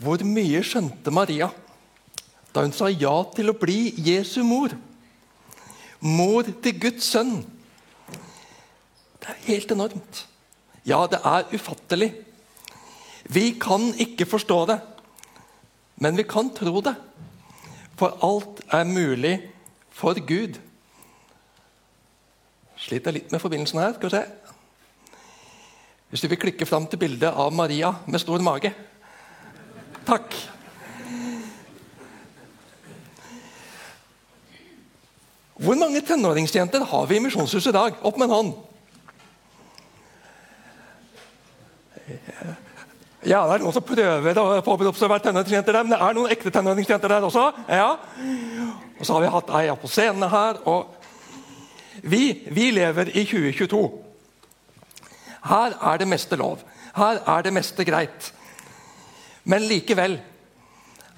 Hvor mye skjønte Maria da hun sa ja til å bli Jesu mor? Mor til Guds sønn. Det er helt enormt. Ja, det er ufattelig. Vi kan ikke forstå det, men vi kan tro det. For alt er mulig for Gud. Sliter litt med forbindelsen her. skal vi se. Hvis du vil klikke fram til bildet av Maria med stor mage. Takk. Hvor mange tenåringsjenter har vi i Misjonshuset i dag? Opp med en hånd. Ja, det er noen som prøver å påberede å være tenåringsjenter der, men det er noen ekte tenåringsjenter der også. Ja. Og så har vi hatt ei på scenen her. og vi, vi lever i 2022. Her er det meste lov. Her er det meste greit. Men likevel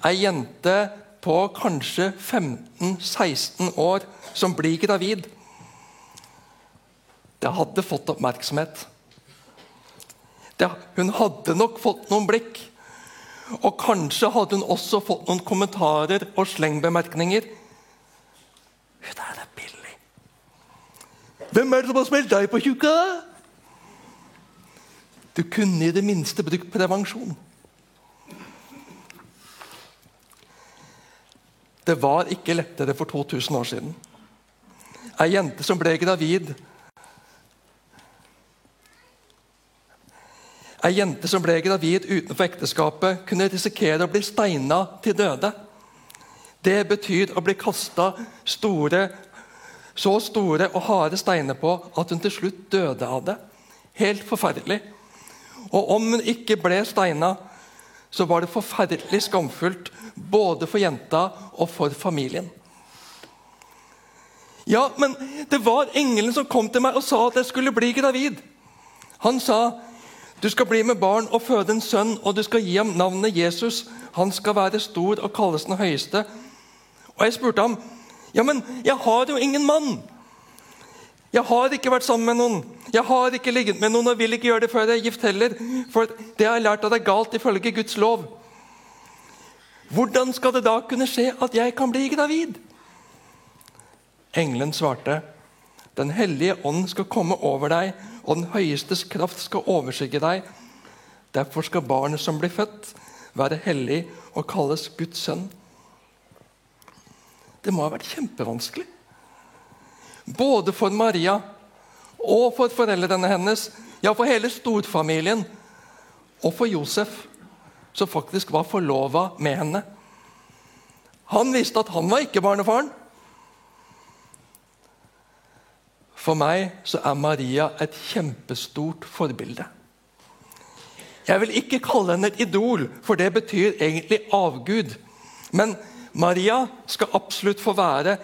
Ei jente på kanskje 15-16 år som blir gravid Det hadde fått oppmerksomhet. Det, hun hadde nok fått noen blikk. Og kanskje hadde hun også fått noen kommentarer og slengbemerkninger. Hun der er billig. Hvem er det som har smelt deg på tjukka? Du kunne i det minste brukt prevensjon. Det var ikke lettere for 2000 år siden. Ei jente som ble gravid Ei jente som ble gravid utenfor ekteskapet, kunne risikere å bli steina til døde. Det betyr å bli kasta så store og harde steiner på at hun til slutt døde av det. Helt forferdelig. Og om hun ikke ble steina, så var det forferdelig skamfullt både for jenta og for familien. Ja, men det var engelen som kom til meg og sa at jeg skulle bli gravid. Han sa du skal bli med barn og føde en sønn, og du skal gi ham navnet Jesus. Han skal være stor og kalles den høyeste. Og jeg spurte ham ja, men jeg har jo ingen mann. Jeg har ikke vært sammen med noen. Jeg har ikke ligget med noen og vil ikke gjøre det før jeg er gift heller. For det har jeg lært at det er galt ifølge Guds lov. Hvordan skal det da kunne skje at jeg kan bli gravid? Engelen svarte, Den hellige ånd skal komme over deg, og den høyestes kraft skal overskygge deg. Derfor skal barnet som blir født, være hellig og kalles Guds sønn. Det må ha vært kjempevanskelig. Både for Maria og for foreldrene hennes, ja, for hele storfamilien, og for Josef som faktisk var forlova med henne. Han visste at han var ikke barnefaren. For meg så er Maria et kjempestort forbilde. Jeg vil ikke kalle henne et idol, for det betyr egentlig avgud. Men Maria skal absolutt få være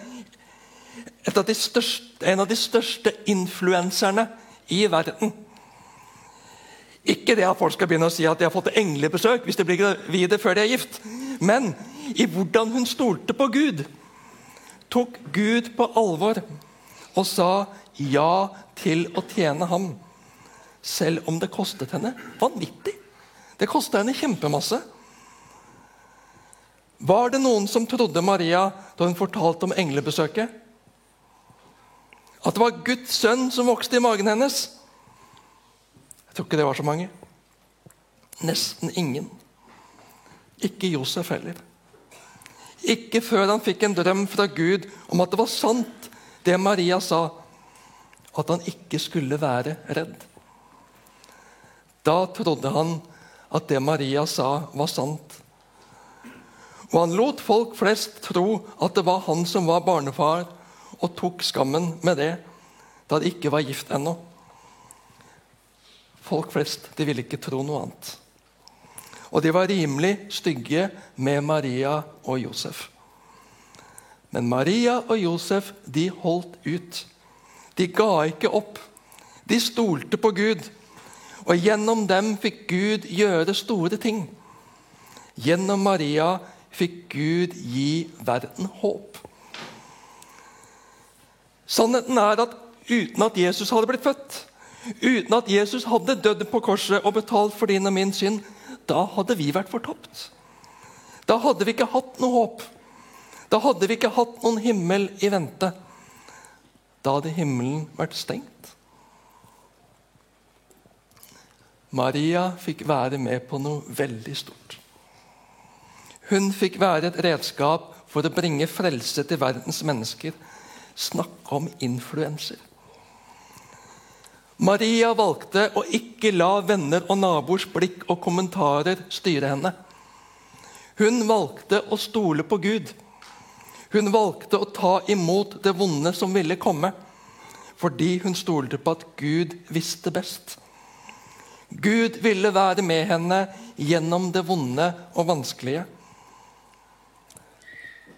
av største, en av de største influenserne i verden. Ikke det at folk skal begynne å si at de har fått englebesøk hvis de blir gravide før de er gift. Men i hvordan hun stolte på Gud. Tok Gud på alvor og sa ja til å tjene ham. Selv om det kostet henne vanvittig. Det kostet henne kjempemasse. Var det noen som trodde Maria da hun fortalte om englebesøket? At det var Guds sønn som vokste i magen hennes? Jeg tror ikke det var så mange. Nesten ingen. Ikke Josef heller. Ikke før han fikk en drøm fra Gud om at det var sant, det Maria sa, at han ikke skulle være redd. Da trodde han at det Maria sa, var sant. Og han lot folk flest tro at det var han som var barnefar, og tok skammen med det da de ikke var gift ennå. Folk flest de ville ikke tro noe annet. Og de var rimelig stygge med Maria og Josef. Men Maria og Josef de holdt ut. De ga ikke opp. De stolte på Gud. Og gjennom dem fikk Gud gjøre store ting. Gjennom Maria fikk Gud gi verden håp. Sannheten er at uten at Jesus hadde blitt født, Uten at Jesus hadde dødd på korset og betalt for din og min synd, da hadde vi vært fortapt. Da hadde vi ikke hatt noe håp. Da hadde vi ikke hatt noen himmel i vente. Da hadde himmelen vært stengt. Maria fikk være med på noe veldig stort. Hun fikk være et redskap for å bringe frelse til verdens mennesker. Snakke om influenser. Maria valgte å ikke la venner og naboers blikk og kommentarer styre henne. Hun valgte å stole på Gud. Hun valgte å ta imot det vonde som ville komme, fordi hun stolte på at Gud visste best. Gud ville være med henne gjennom det vonde og vanskelige.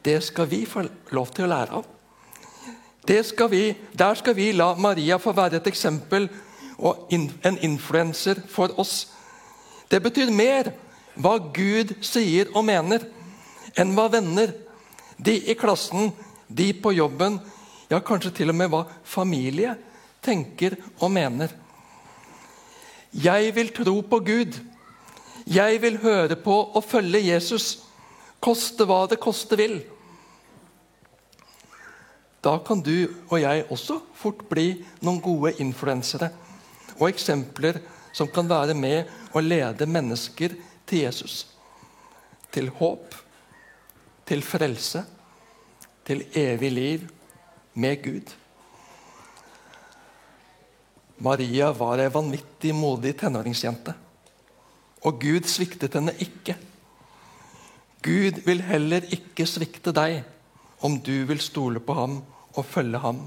Det skal vi få lov til å lære av. Skal vi, der skal vi la Maria få være et eksempel og en influenser for oss. Det betyr mer hva Gud sier og mener, enn hva venner, de i klassen, de på jobben, ja, kanskje til og med hva familie tenker og mener. Jeg vil tro på Gud. Jeg vil høre på og følge Jesus, koste hva det koste vil. Da kan du og jeg også fort bli noen gode influensere og eksempler som kan være med å lede mennesker til Jesus. Til håp, til frelse, til evig liv med Gud. Maria var ei vanvittig modig tenåringsjente. Og Gud sviktet henne ikke. Gud vil heller ikke svikte deg om du vil stole på ham og følge ham.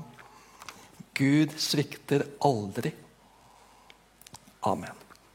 Gud svikter aldri. Amen.